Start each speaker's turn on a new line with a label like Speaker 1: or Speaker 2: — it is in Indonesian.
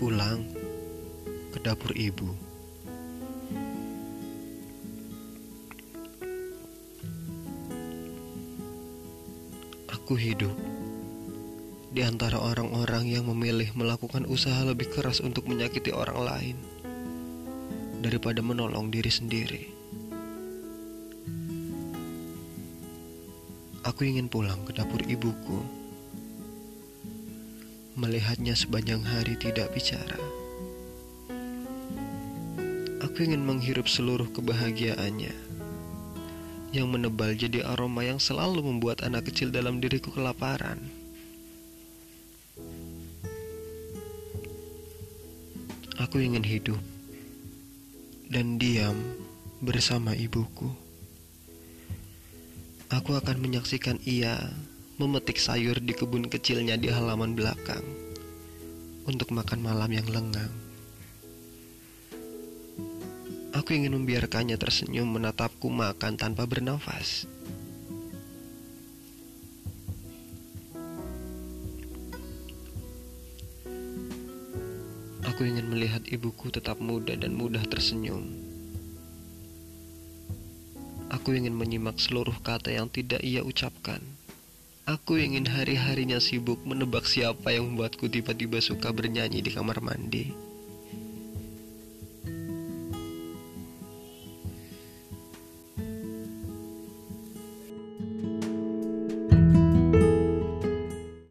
Speaker 1: pulang ke dapur ibu. Aku hidup di antara orang-orang yang memilih melakukan usaha lebih keras untuk menyakiti orang lain daripada menolong diri sendiri. Aku ingin pulang ke dapur ibuku, melihatnya sepanjang hari tidak bicara. Aku ingin menghirup seluruh kebahagiaannya yang menebal jadi aroma yang selalu membuat anak kecil dalam diriku kelaparan. Aku ingin hidup dan diam bersama ibuku. Aku akan menyaksikan ia memetik sayur di kebun kecilnya di halaman belakang untuk makan malam yang lengang. Aku ingin membiarkannya tersenyum menatapku makan tanpa bernafas. Aku ingin melihat ibuku tetap muda dan mudah tersenyum. Aku ingin menyimak seluruh kata yang tidak ia ucapkan. Aku ingin hari-harinya sibuk menebak siapa yang membuatku tiba-tiba suka bernyanyi di kamar mandi.